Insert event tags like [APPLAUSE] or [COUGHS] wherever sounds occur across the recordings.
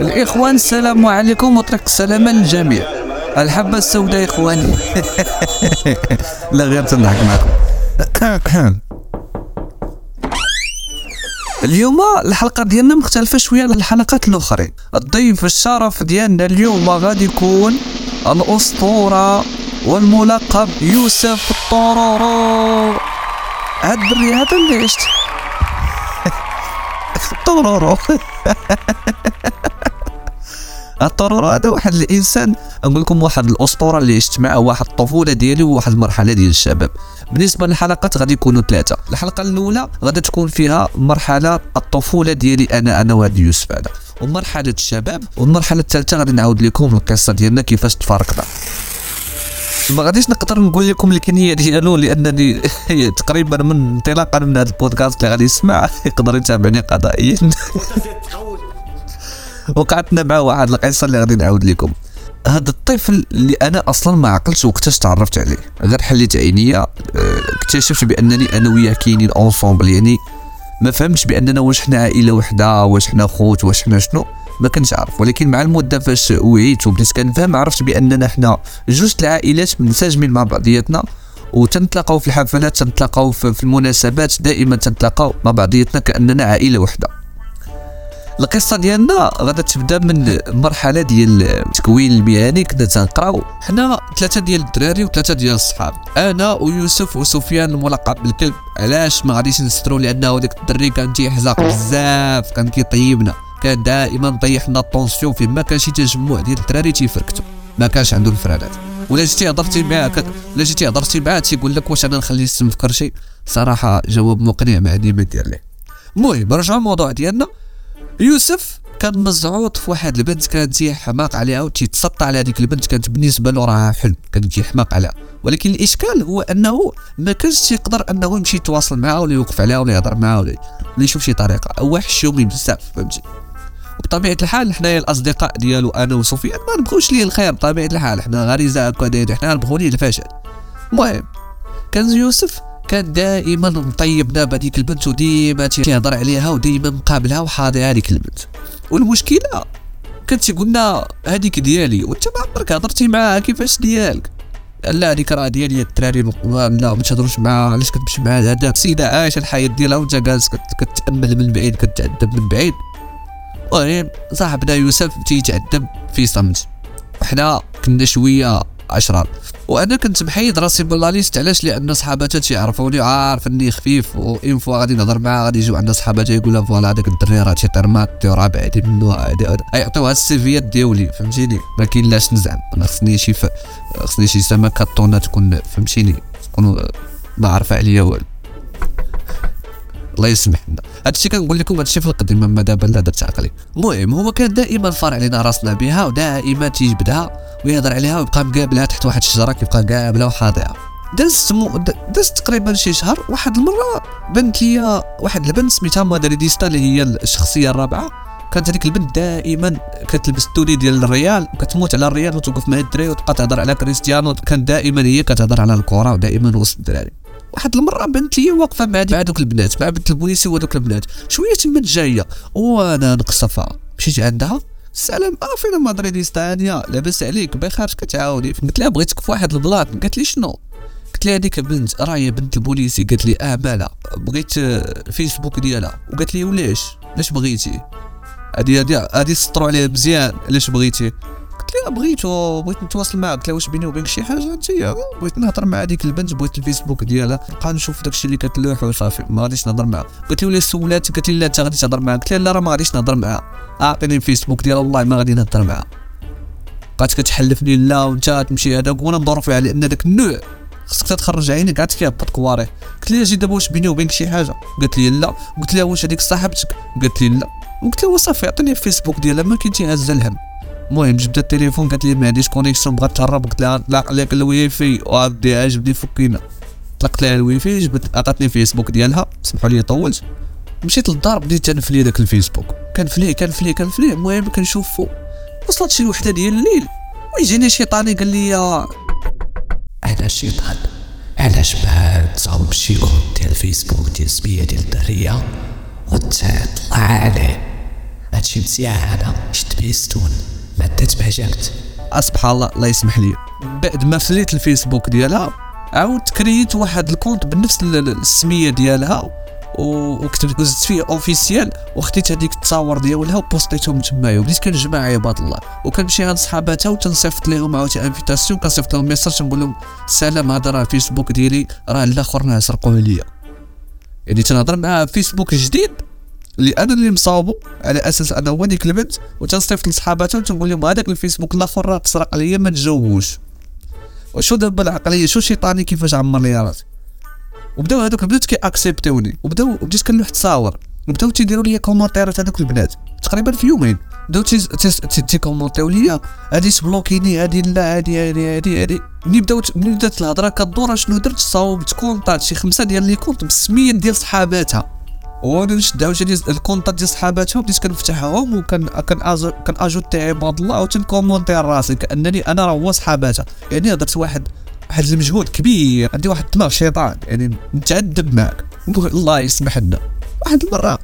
الإخوان السلام عليكم وطريق السلامة للجميع. الحبة السوداء إخواني. لا غير تنضحك معكم. اليوم الحلقة ديالنا مختلفة شوية على الحلقات الأخرين. الضيف الشرف ديالنا اليوم غادي يكون الأسطورة والملقب يوسف الطرورو هاد الدري هذا اللي عشت. [LAUGHS] الطرورو [LAUGHS] الطرورو هذا واحد الإنسان نقول لكم واحد الأسطورة اللي عشت معه واحد الطفولة ديالي وواحد المرحلة ديال الشباب. بالنسبة للحلقات غادي يكونوا ثلاثة. الحلقة الأولى غادي تكون فيها مرحلة الطفولة ديالي أنا أنا وهذا يوسف هذا. ومرحلة الشباب والمرحلة الثالثة غادي نعاود لكم القصة ديالنا كيفاش تفارقنا ما غاديش نقدر نقول لكم الكنيه ديالو لأنني تقريبا من انطلاقا من هذا البودكاست اللي غادي يسمع يقدر يتابعني قضائيا. [LAUGHS] وقعتنا مع واحد القصة اللي غادي نعاود لكم. هذا الطفل اللي أنا أصلا ما عقلتش وقتاش تعرفت عليه. غير حليت عينيا آه، اكتشفت بأنني أنا وياه كاينين اونصومبل يعني ما فهمتش بأننا واش حنا عائلة وحدة واش حنا خوت واش حنا شنو ما كنتش عارف. ولكن مع المدة فاش وعيت وبديت كنفهم عرفت بأننا حنا جوج العائلات منسجمين مع بعضياتنا. وتنتلاقاو في الحفلات تنتلاقاو في المناسبات دائما تنتلاقاو مع بعضياتنا كأننا عائلة وحدة. القصة ديالنا غادا تبدا من المرحله ديال التكوين المهني كنا تنقراو حنا ثلاثة ديال الدراري وثلاثة ديال الصحاب. أنا ويوسف وسفيان الملقب بالكلب علاش ما غاديش نسترو؟ لأنه ديك الدري كان تيحزق بزاف كان كيطيبنا. كان دائما طيح لنا ال tension فين ما كان شي تجمع ديال الدراري تيفركتو. ما كانش عنده الفرادات. ولا جيتي هضرتي معاه. ولا جيتي هضرتي معاه تيقول لك واش أنا نخلي السم في كرشي صراحة جواب مقنع ما عندي ما ندير ليه. المهم نرجعوا الموضوع ديالنا. يوسف كان مزعوط في واحد البنت كانت تجي حماق عليها وتيتسطى على هذيك البنت كانت بالنسبة له راها حلم كان تجي حماق عليها. ولكن الإشكال هو أنه ما كانش تيقدر أنه يمشي يتواصل معها ولا يوقف عليها ولا يهضر معها ولا يشوف شي طريقة. هو حشومي بزاف فهمتي؟ وبطبيعة الحال حنايا الأصدقاء ديالو أنا وسفيان ما نبغوش ليه الخير بطبيعة الحال. حنا غريزة هكا حنا نبغوا ليه الفشل. المهم كان يوسف كان دائما مطيبنا بهذيك البنت وديما تيهضر عليها وديما مقابلها وحاضر هذيك البنت. والمشكلة كان تيقول هذيك ديالي وانت ما عمرك هضرتي معاها كيفاش ديالك؟ لا هذيك راه ديالي الدراري لا ما تهضروش معاها علاش كتمشي مع هذاك السيده عايشة الحياة ديالها وانت جالس كتأمل من بعيد كتعذب من بعيد. المهم صاحبنا يوسف تيتعذب في صمت. وحنا كنا شوية أشرار. وأنا كنت محيد راسي من la liste علاش لأن صحاباتها تيعرفوني عارف أني خفيف و une fois غادي نهضر معاه غادي يجيو عندنا صحاباتها يقول لها voilà هذاك الدري راه تيطرمات راه بعيد منه يعطيوها السيفيات ديالي فهمتيني؟ ما كاين لاش نزعم أنا خصني شي ف... خصني شي سمكه طونه تكون فهمتيني؟ تكون ما عارفه عليا والو. الله يسمح. لنا هادشي كنقول لكم هادشي في القديم ما دابا لا درت عقلي. المهم هو كان دائما فرع علينا راسنا بها ودائما تيجبدها ويهضر عليها ويبقى مقابلها تحت واحد الشجرة كيبقى قابلها وحاضرها دازت مو دازت تقريبا شي شهر واحد المرة بنت لي واحد البنت سميتها مادريديستا اللي هي الشخصية الرابعة. كانت هذيك البنت دائما كتلبس التولي ديال الريال وكتموت على الريال وتوقف مع الدراري وتبقى تهضر على كريستيانو كان دائما هي كتهضر على الكره ودائما وسط الدراري. واحد المره بنت لي واقفة مع مع دوك البنات مع بنت البوليسي ودوك البنات. شوية تما جاية وأنا نقصفها. مشيت عندها. السلام آه فين مدريديستا هانيه لاباس عليك. بخير كتعاودي قلت لها بغيتك في واحد ال plan. قالت لي شنو؟ قلت لها هذيك بنت راهي بنت البوليسي. قالت لي آه مالها بغيت الفيسبوك ديالها. وقالت لي ولاش علاش بغيتي؟ هادي هادي هادي سطروا عليها مزيان. علاش بغيتي؟ قلت لها بغيتو بغيت نتواصل معاك قلت لها واش بيني وبينك شي حاجة انت بغيت نهضر مع هذيك البنت بغيت الفيسبوك ديالها نبقى نشوف داكشي اللي كتلوح وصافي ما غاديش نهضر معاها. قلت لي ولا سولات. قالت لي لا انت غادي تهضر معاها قلت لها لا راه ما غاديش نهضر معاها. أعطيني الفيسبوك ديالها. والله ما غادي نهضر معاها. بقات كتحلفني لا وانت تمشي هذاك. وأنا ندور فيها لأن داك النوع خصك تخرج عينك عاد كيهبط كواري. قلت لها جي دابا واش بيني وبينك شي حاجة. قالت لي لا. قلت لها واش هذيك صاحبتك. قالت لي لا. قلت لها صافي عطيني الفيسبوك ديالها ما كاين تيهز الهم المهم جبت التليفون قالت لي ما عنديش connexion بغات تهرب. قلت لها طلق لك الواي فاي وعبدي عجبني فكينا. طلقت لها الواي فاي جبت عطاتني الفيسبوك ديالها. سمحوا لي طولت مشيت للدار بديت تنفلي داك الفيسبوك. كنفليه كنفليه كنفليه المهم كنشوفو. وصلت شي وحدة ديال الليل. ويجيني شيطاني قال لي أنا الشيطان علاش ما تصاوب شي compte ديال الفيسبوك ديال سمية ديال الدرية؟ وتطلع عليه. هادشي مزيان شد سبيستون مادة بهجمت سبحان الله الله يسمح لي. بعد ما فليت الفيسبوك ديالها عاودت كريت واحد ال compte بنفس ال- ال- السمية ديالها وكتبت زدت فيه officiel وخديت هذيك التصاور ديالها وبوستيتهم تمايا وبديت كنجمع عباد الله. وكنمشي عند صحاباتها وتنصيفط لهم عاوتاني invitation كنصيفط لهم message نقول لهم سلام هذا راه فيسبوك ديالي راه الآخر سرقوه ليا. يعني تنهضر مع فيسبوك جديد اللي أنا اللي مصاوبو على أساس أنا هو اللي كلمت وتنصيفط لصحاباتهم وتنقول لهم هذاك الفيسبوك الآخر راه تسرق عليا ما تجاوبوش. وشو دابا العقلية؟ شو شيطاني؟ كيفاش عمر لي راسي؟ وبداو هذوك بدات كياكسبتوني وبداو بديت كنلوح تصاور. وبداو تيديروا لي كومونتيرات هذوك البنات. تقريبا في يومين. بداو تي- تي- تي- تيكومونتيو ليا. هادي تبلوكيني هادي لا هادي هادي هادي هادي. ملي بداو ملي بدات الهضرة كدور شنو درت صاوبت كونطات شي خمسة ديال les comptes بالسميه ديال صحاباتها. نشد عاوتاني الكونطات ديال صحاباتهم بديت كنفتحهم وكان كان كان أجوتي عباد الله وتنكومونتي راسي كأنني أنا راه هو صحاباتها يعني درت واحد واحد المجهود كبير عندي واحد دماغ شيطان يعني متعذب معك الله يسمح لنا. واحد المرة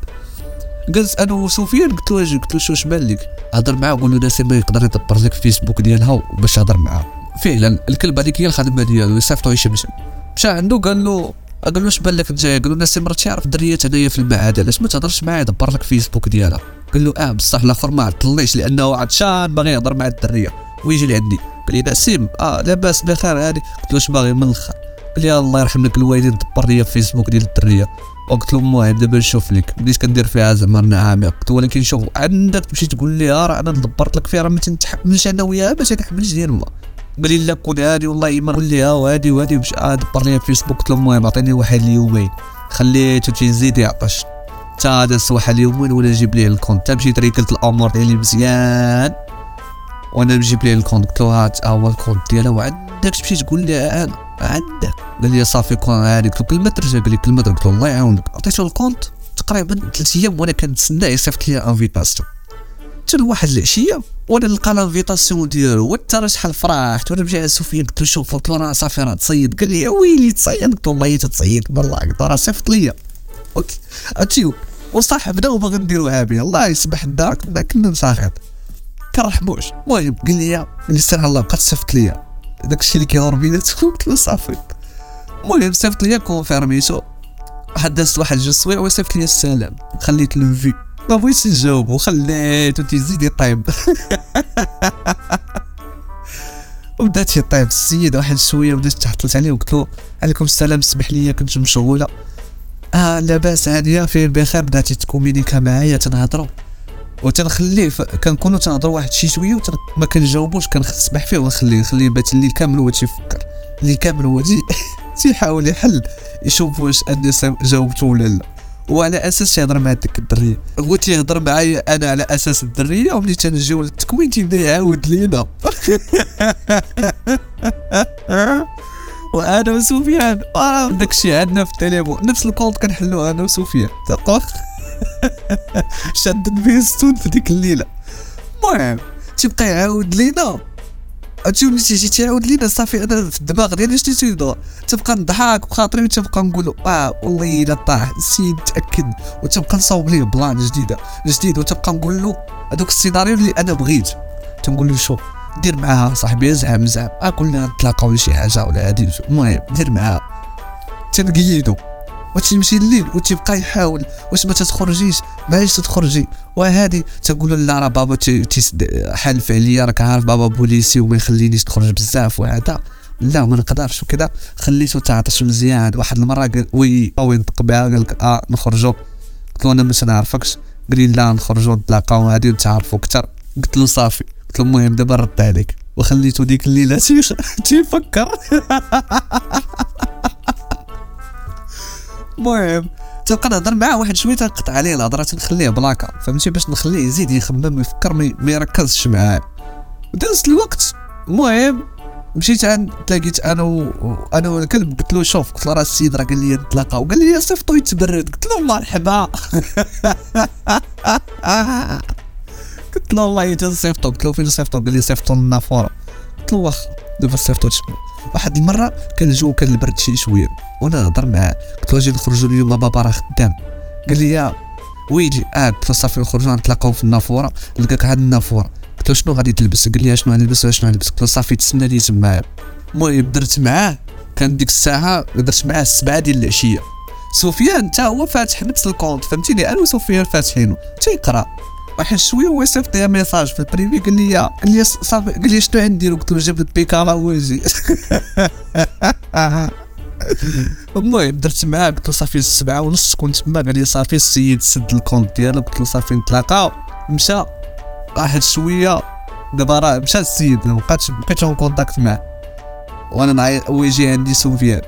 جلست أنا وسفيان قلت له قلت له شو اش بان لك؟ هضر معاه قول له ناسي ما يقدر يدبر لك فيسبوك ديالها باش هضر معاه. فعلا الكلب هذيك هي الخدمة ديالو يصيفطو يشمشم مشى عنده قال له قال له بان لك انت قال له ناسي مرة تعرف دريات هنايا في المعهد علاش ما تهضرش معايا؟ دبر لك فيسبوك ديالها. قال له آه بصح الآخر ما عطلنيش لأنه عطشان باغي يهضر مع الدرية. ويجي لعندي. قال لي نسيم آه لاباس بخير هادي. قلت له اش باغي؟ من الآخر قال لي الله يرحم لك الوالدين دبر لي فيسبوك ديال الدرية. وقلت له المهم دابا نشوف لك. بديت كندير فيها زعما نعم قلت ولكن شوف عندك تمشي تقول لي آه راه أنا دبرت لك فيها راه ما تنتحملش أنا وياها باش نحملش ديال ما قال لي لا كون هادي والله ما قول لي ها وهادي وهادي باش دبر لي فيسبوك قلت له المهم عطيني واحد اليومين. خليته تيزيد يعطش. تا داز واحد اليومين ولا نجيب ليه ال compte. مشيت ريكلت الأمور ديالي مزيان. وأنا نجيب ليه ال compte. قلت له هات ها هو ال compte ديالها وعندك تمشي تقول لي أنا عندك. قال لي صافي كون هادي قلت له كلمة ترجع. قال لي كلمة قلت له الله يعاونك. عطيته ال compte. تقريبا ثلاث أيام وأنا كنتسناه. يصيفط لي invitation. حتى لواحد العشية. وأنا نلقى ال invitation ديالو وانت راه شحال فرحت وأنا مشي سفيان قلت له شوف قلت له راه صافي راه تصيد. قال لي ويلي تصيد؟ قلت له والله تتصيد بالله قلت راه صيفط ليا. OK. عرفتي؟ وصاحبنا وباغي نديروها به الله يسمح لنا كنا كنا مساخط كنرحموش المهم قال لي قال لي سير الله بقى تصيفط ليا. داك الشيء اللي كيدور بيناتكم قلت له صافي المهم صيفط ليا كونفيرميتو دازت واحد جوج سوايع وصيفط لي السلام. خليت ال vu ما بغيتش نجاوب وخليته تيزيد يطيب. [LAUGHS] وبدات يطيب السيد واحد شوية بدات تحطلت عليه وقلت له عليكم السلام سمح لي كنت مشغولة. آه لاباس هاديه فين بخير بداتي تكومينيكا معايا تنهضروا. وتنخليه ف... كنكونوا تنهضروا واحد شي شوية وتن... ما كنجاوبوش كنسمح فيه ونخليه نخليه بات الليل كامل هو تيفكر. الليل كامل هو تي... [LAUGHS] تيحاول يحل يشوف واش أني جاوبته ولا لا. وعلى أساس تيهضر مع ديك الدريه هو تيهضر معايا أنا على أساس الدريه وملي تنجيو للتكوين تيبدا يعاود لينا. [LAUGHS] وأنا وسفيان. آه داكشي عندنا في التليفون. نفس ال compte كنحلو أنا وسفيان. تلقى شاد الفيستون في ديك الليلة. المهم تيبقى يعاود لينا. عرفتي ملي تيجي تيعاود لينا صافي أنا في الدماغ ديالي شنو تيدور تبقى نضحك بخاطري وتبقى نقول آه والله إلا طاح. السيد تاكد وتبقى نصاوب ليه plan جديدة جديد. وتبقى نقول له هذوك السيناريو اللي أنا بغيت. تنقول له شوف دير معاها صاحبي زعم زعم. آه كلنا نتلاقاو لشي حاجة ولا هادي. المهم دير معاها. تنقيدو. وتمشي الليل وتبقى يحاول؟ واش ما تتخرجيش؟ معليش تتخرجي. وهادي تقول لا راه بابا تي- تيسد حالف عليا راك عارف بابا بوليسي وما يخلينيش تخرج بزاف وهذا. لا ما نقدرش وكذا. خليته تعطش مزيان. واحد المرة قال وي أو ينطق بها قال لك آه نخرجوا قلت له أنا مش نعرفكش. قال لي لا نخرجوا نتلاقاو هادي ونتعرفوا أكثر قلت له صافي. قلت له المهم دابا رد عليك. وخليته ديك الليلة [LAUGHS] تيفكر. [LAUGHS] المهم تبقى نهضر معاه واحد شوية تنقطع عليه الهضره تنخليه بلاكا فهمتي؟ باش نخليه يزيد يخمم ويفكر ما يركزش معايا ودازت الوقت. المهم مشيت عند تلاقيت أنا و... أنا والكلب قلت له شوف قلت له راه السيد راه قال لي نتلاقاو قال لي صيفطو يتبرد. قلت له مرحبا [LAUGHS] قلت له والله انت صيفطو. قلت له فين صيفطو؟ قال لي صيفطو للنافوره قلت له واخا دابا صيفطو تشكو واحد المرة كان الجو كان البرد شي شوية. وأنا نهضر معاه قلت له أجي نخرجوا اليوم بابا راه خدام قال لي يا ويجي آه قلت له صافي نخرجوا نتلاقاو في النافورة. لقاك عند النافورة. قلت له شنو غادي تلبس؟ قال لي شنو غنلبس؟ شنو غنلبس؟ قلت له صافي تسنى لي تمايا المهم درت معاه. كان ديك الساعة درت معاه السبعة ديال العشية. سفيان حتى هو فاتح نفس ال compte فهمتيني؟ أنا وسفيان فاتحينه تيقرا. واحد شوية هو صيفط لي message في ال privé قال لي قال لي صافي قال لي شنو عندي؟ قلت له جبت البيكالا وجي [LAUGHS] المهم درت معاه قلت له صافي السبعة ونص كنت تما قال لي صافي السيد سد ال compte ديالو قلت له صافي نتلاقاو مشى واحد شوية دابا راه مشى السيد ما بقاتش بقيت en contact معاه. وأنا نعيط هو يجي عندي سفيان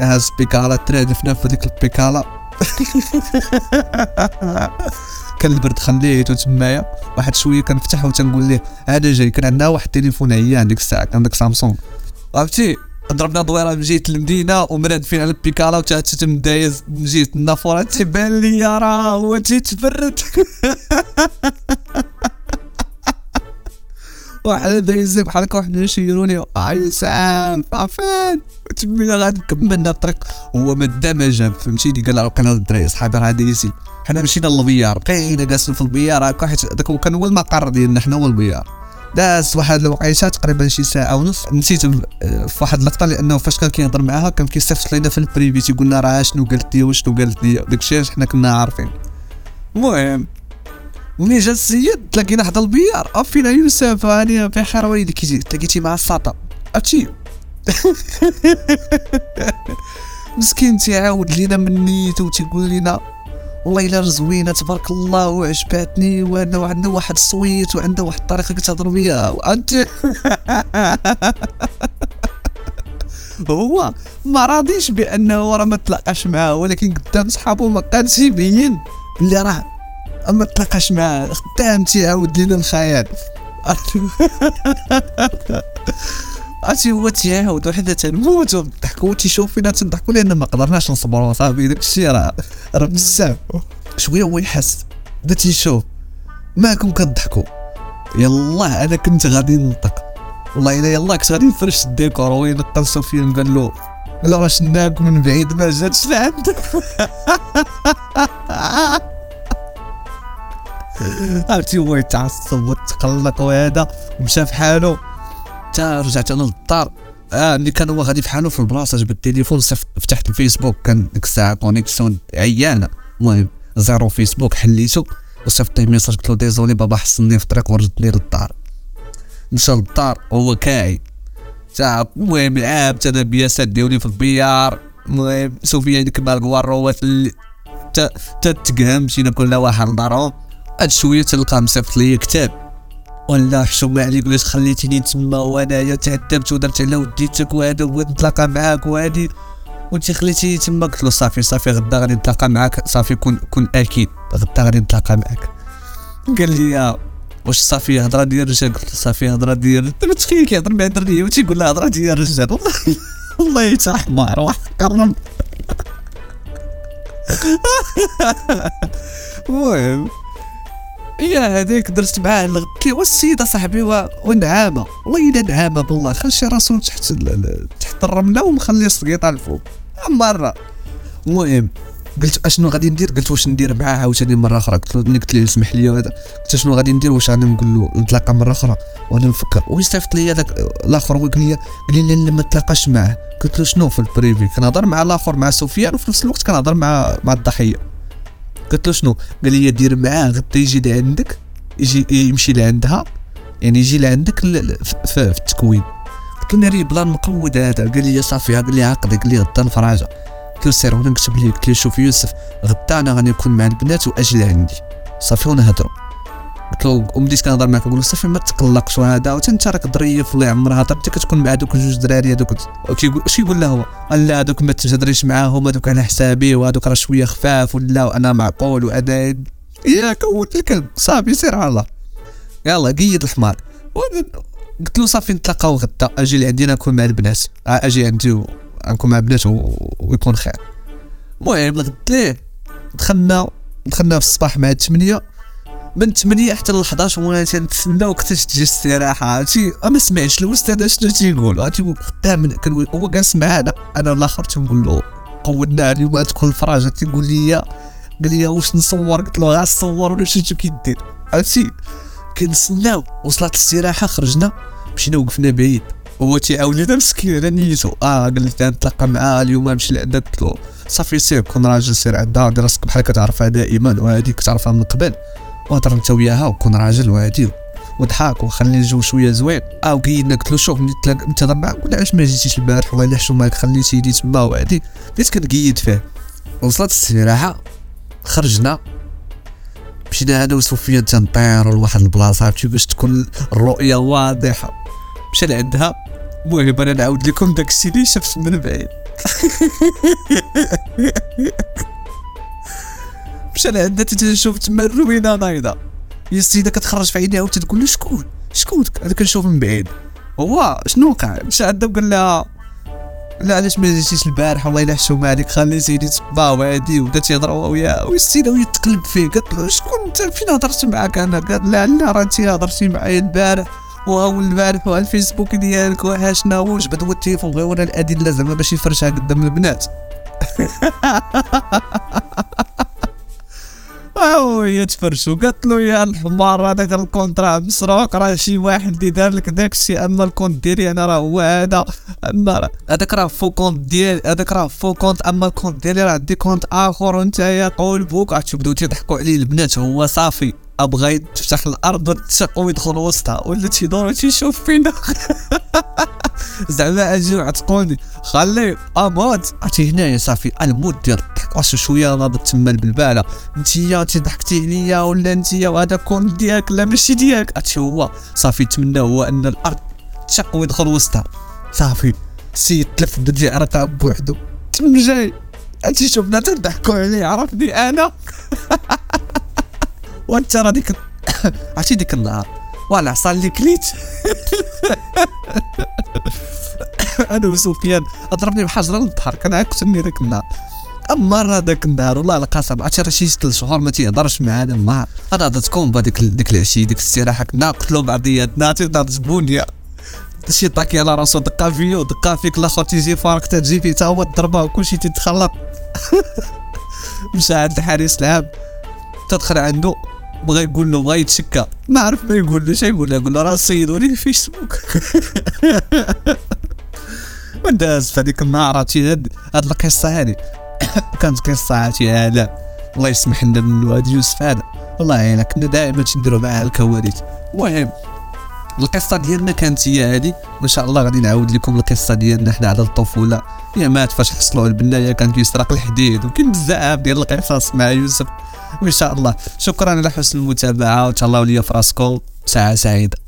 هاز بيكالا ترادفنا في ديك البيكالا. [LAUGHS] كان البرد خليته تمايا؟ واحد شوية كنفتح وتنقول ليه أنا جاي كان عندنا واحد التليفون عيان ديك الساعة كان داك سامسونج عرفتي؟ ضربنا دويرة من جهة المدينة ومرادفين على البيكالا وتا تم دايز من جهة النافورة. تيبان لي راه هو تيتفرد [LAUGHS] واحد دايز بحال هكا واحد يشيروني عيسان فين تمينا غادي كملنا الطريق هو ما دا ما جاب فهمتيني قال راه كان الدراري صحابي راه دايزين حنا مشينا لل billard بقينا جالسين في ال billard هكا حيت داك كان هو المقر ديالنا حنا هو ال billard داز واحد الوقيته تقريبا شي ساعه ونص نسيت في واحد اللقطه لأنه فاش كان كيهضر معاها كان كيصيفط لينا في ال privé تيقول لنا راه شنو قالت لي وشنو قالت لي داكشي حنا كنا عارفين المهم ملي جا السيد تلاقينا حدا البيار. افينا يوسف. هاني بخير ويلي كيجي تلاقيتي مع الساطا عرفتي؟ [LAUGHS] مسكين تيعاود لينا من نيتو تيقول لنا والله إلا زوينه تبارك الله وعجباتني وأنا وعندنا واحد الصويت وعندنا واحد الطريقة كتهضر بيها وأنت [LAUGHS] هو ما راضيش بأنه راه ما تلاقاش معاه ولكن قدام صحابه ما كانش يبين. بلي راه ما تلاقاش معاه خدام تيعاود لينا الخيال. [LAUGHS] عرفتي هو تيعاود وحدة تنموت ضحكوا تيشوف فينا تنضحكوا لأن ما قدرناش نصبروا صافي داك الشيء راه راه بزاف. شوية هو يحس. بدا تيشوف ماكم كضحكوا يلا أنا كنت غادي ننطق. والله إلا يلا كنت غادي نفرش الديكور وين نقل سفيان قال له له راه شناك من بعيد ما جاتش لعندك [LAUGHS] عرفتي هو يتعصب وتقلق وهذا ومشى في حاله حتى رجعت أنا للدار. آه ملي كان هو غادي في حاله في البلاصة جبت التليفون فتحت الفيسبوك. كان ديك الساعة connexion عيانه المهم zéro فيسبوك حليته وصيفط ليه message قلت له désolé بابا حصلني في الطريق وردني للدار. مشى للدار وهو كاعي. تا المهم لعبت أنا بياسات ديالي في البيار المهم سفيان ديك الكواروات اللي تا تا تقهم مشينا كلنا واحد لدارهم. هاد شوية تلقى مصيفط لي كتاب. ولا حشومة عليك علاش خليتيني تما وانايا تعذبت ودرت على وديتك وهذا بغيت نتلاقى معاك وهادي وانت خليتيني تما قلت له صافي صافي غدا غادي نتلاقى معاك. صافي كون كون آكيد. غدا غادي نتلاقى معاك. قال لي واش صافي هضرة ديال الرجال؟ قلت له صافي هضرة ديال انت متخيل كيهضر مع دريه وتيقول لها هضرة ديال الرجال. والله والله حتى حمار واحد كرم المهم. [LAUGHS] يا هذيك درت معاه الغد لي والسيدة صاحبي ونعامه والله الا نعامة بالله. خلشي راسو تحت تحت الرملة ومخلي السقيطه الفوق. مرة. المهم قلت أشنو غادي ندير؟ قلت واش ندير معاه عاوتاني مرة أخرى. قلت له قلت لي اسمح لي وهذا قلت شنو غادي ندير؟ واش غادي نقول له؟ نتلاقى مرة أخرى. وأنا نفكر. ويصيفط لي هذاك الآخر؟ وقال لي قال لي لا ما تلاقاش معاه. قلت له شنو في ال privé؟ كنهضر مع الآخر مع سفيان وفي نفس الوقت كنهضر مع مع الضحية. قلت له شنو قال لي دير معاه غدا يجي لعندك يجي يمشي لعندها. يعني يجي لعندك في, التكوين. قلت له ناري plan مقود هذا. قال لي صافي قال لي عقد قال لي غدا نفراجه قلت له سير وأنا نكتب ليه قلت شوف يوسف غدا أنا غادي نكون مع البنات واجي لعندي صافي ونهضروا قلت له وبديت كنهضر معاك نقول له صافي ما تقلقش وهذا وانت راك ظريف الله يعمرها أنت كتكون مع دوك جوج دراري هذوك كيقول اش يقول له هو؟ قال لا هذوك ما تهضريش معاهم هذوك على حسابي وهذوك راه شوية خفاف ولا وأنا معقول وأنا ياك ولد الكلب صافي سير على الله. يلا قيد الحمار. قلت له صافي نتلاقاو غدا. أجي لعندي نكون مع البنات. أجي عندي نكون مع البنات ويكون خير. المهم غدت ليه؟ دخلنا دخلنا في الصباح مع الثمانية من 8 حتى ل 11 وأنا تنتسناو حتى تجي الاستراحه عرفتي ما سمعتش الاستاذ شنو تيقول عرفتي خدام هو جالس معانا أنا الآخر تنقول له قودنا اليوم تكون الفراجة. تيقول لي قال لي واش نصور؟ قلت له غا صور ولا شفتو كيدير. عرفتي؟ كنتسناو وصلت الاستراحة خرجنا مشينا وقفنا بعيد. هو تيعاود لنا مسكين على نيتو. آه قال لي نتلاقى معاه اليوم نمشي لعندها قلت له صافي سير كون راجل سير عندها دير راسك بحال كتعرفها دائما وهادي كتعرفها من قبل. وهضر انت وياها وكون راجل وهادي. وضحك وخلي الجو شوية زوين. آه وقيدنا قلت له شوف تلاق- انت معاك ولا علاش ما جيتيش البارح؟ والله إلا حشومك خليتي يدي تما وهادي. بديت كنقيد فيه. وصلت الاستراحه خرجنا. مشينا أنا وسفيان تنطيروا لواحد البلاصة عرفتي باش تكون الرؤية واضحة. مشى لعندها. المهم أنا نعاود لكم داك الشيء اللي شفت من بعيد. [LAUGHS] مشى لعندها تنشوف تما الروينة نايضة. هي السيدة كتخرج في عينيها وتتقول له شكون؟ شكون أنا كنشوف من بعيد. هو شنو وقع؟ مشى عندها وقال لها لا علاش ما جيتيش البارح؟ والله إلا حشومه عليك خلي سيدي تبا وهادي وبدات يهضر هو وياه والسيدة وهي تقلب فيه قالت له شكون أنت؟ فين هضرت معاك أنا؟ قال لا لا راه انت هضرتي معايا البارح وهو البارح وعلى الفيسبوك ديالك وها شنا وجبد هو التليفون غير ورا الأدلة زعما باش يفرشها قدام البنات. [LAUGHS] أو هي تفرشو قالت له يا الحمار هذاك ال compte راه مسروق راه شي واحد اللي دار لك داك الشيء أما ال compte ديالي أنا راه هو هذا. أما هذاك راه faux compte ديال هذاك راه faux compte أما ال compte ديالي راه عندي compte آخر وأنت يا طول بوك. عرفتي بداو تيضحكوا عليه البنات هو صافي. أبغى تفتح الأرض وتسق ويدخل وسطها. ولا تيدور تيشوف فينا. [LAUGHS] زعما اجيو عتقوني خلي أموت. عرفتي هنايا صافي. المود ديال الضحك. واش شوية ناضت تما البلبالة. انتيا انت ضحكتي عليا ولا انتيا وهذا كون ديالك لا ماشي ديالك عرفتي هو. صافي تمنى هو أن الأرض تشق ويدخل وسطها. صافي. السيد تلف بدا يعرق بوحدو. تم جاي. عرفتي شوفنا تضحكوا عليه عرفني أنا. [LAUGHS] وانت راه ديك [COUGHS] عرفتي ديك النهار؟ والعصا اللي كليت. [COUGHS] أنا وسفيان ضربني بحجره للبحر كان عكسني ذاك النهار. أما راه ذاك النهار والله القسم عرفتي راه شي ثلاث شهور ما تيهضرش معانا النهار. أنا هضرت كومبا ديك ديك العشيه ديك الاستراحة كنا قتلوا بعضياتنا تيضرب بونيه شي طاكي على راسو دقا فيا ودقا فيك الآخر تيجي فارق تجي فيه تا هو الضربه وكلشي تيتخلط [LAUGHS] مشى عند الحارس العام تدخل عنده. بغى يقول له بغى يتشكى. ما عرف ما يقول له يقول له؟ يقول له راه صيدوني في فيسبوك [LAUGHS] وداز في هذيك النهار عرفتي هاد القصة هادي [COUGHS] كانت قصة عرفتي هذا. الله يسمح لنا من هاد يوسف هذا. والله إلا كنا دائما تنديروا معاه الكوارث المهم القصة ديالنا كانت هي هذه. وإن شاء الله غادي نعاود لكم القصة ديالنا حنا على الطفولة. يا مات فاش حصلوا البناية كان كيسرق الحديد وكاين بزاف ديال القصص مع يوسف. وإن شاء الله. شكرا على حسن المتابعة وتهلاو ليا في راسكم ساعة سعيدة.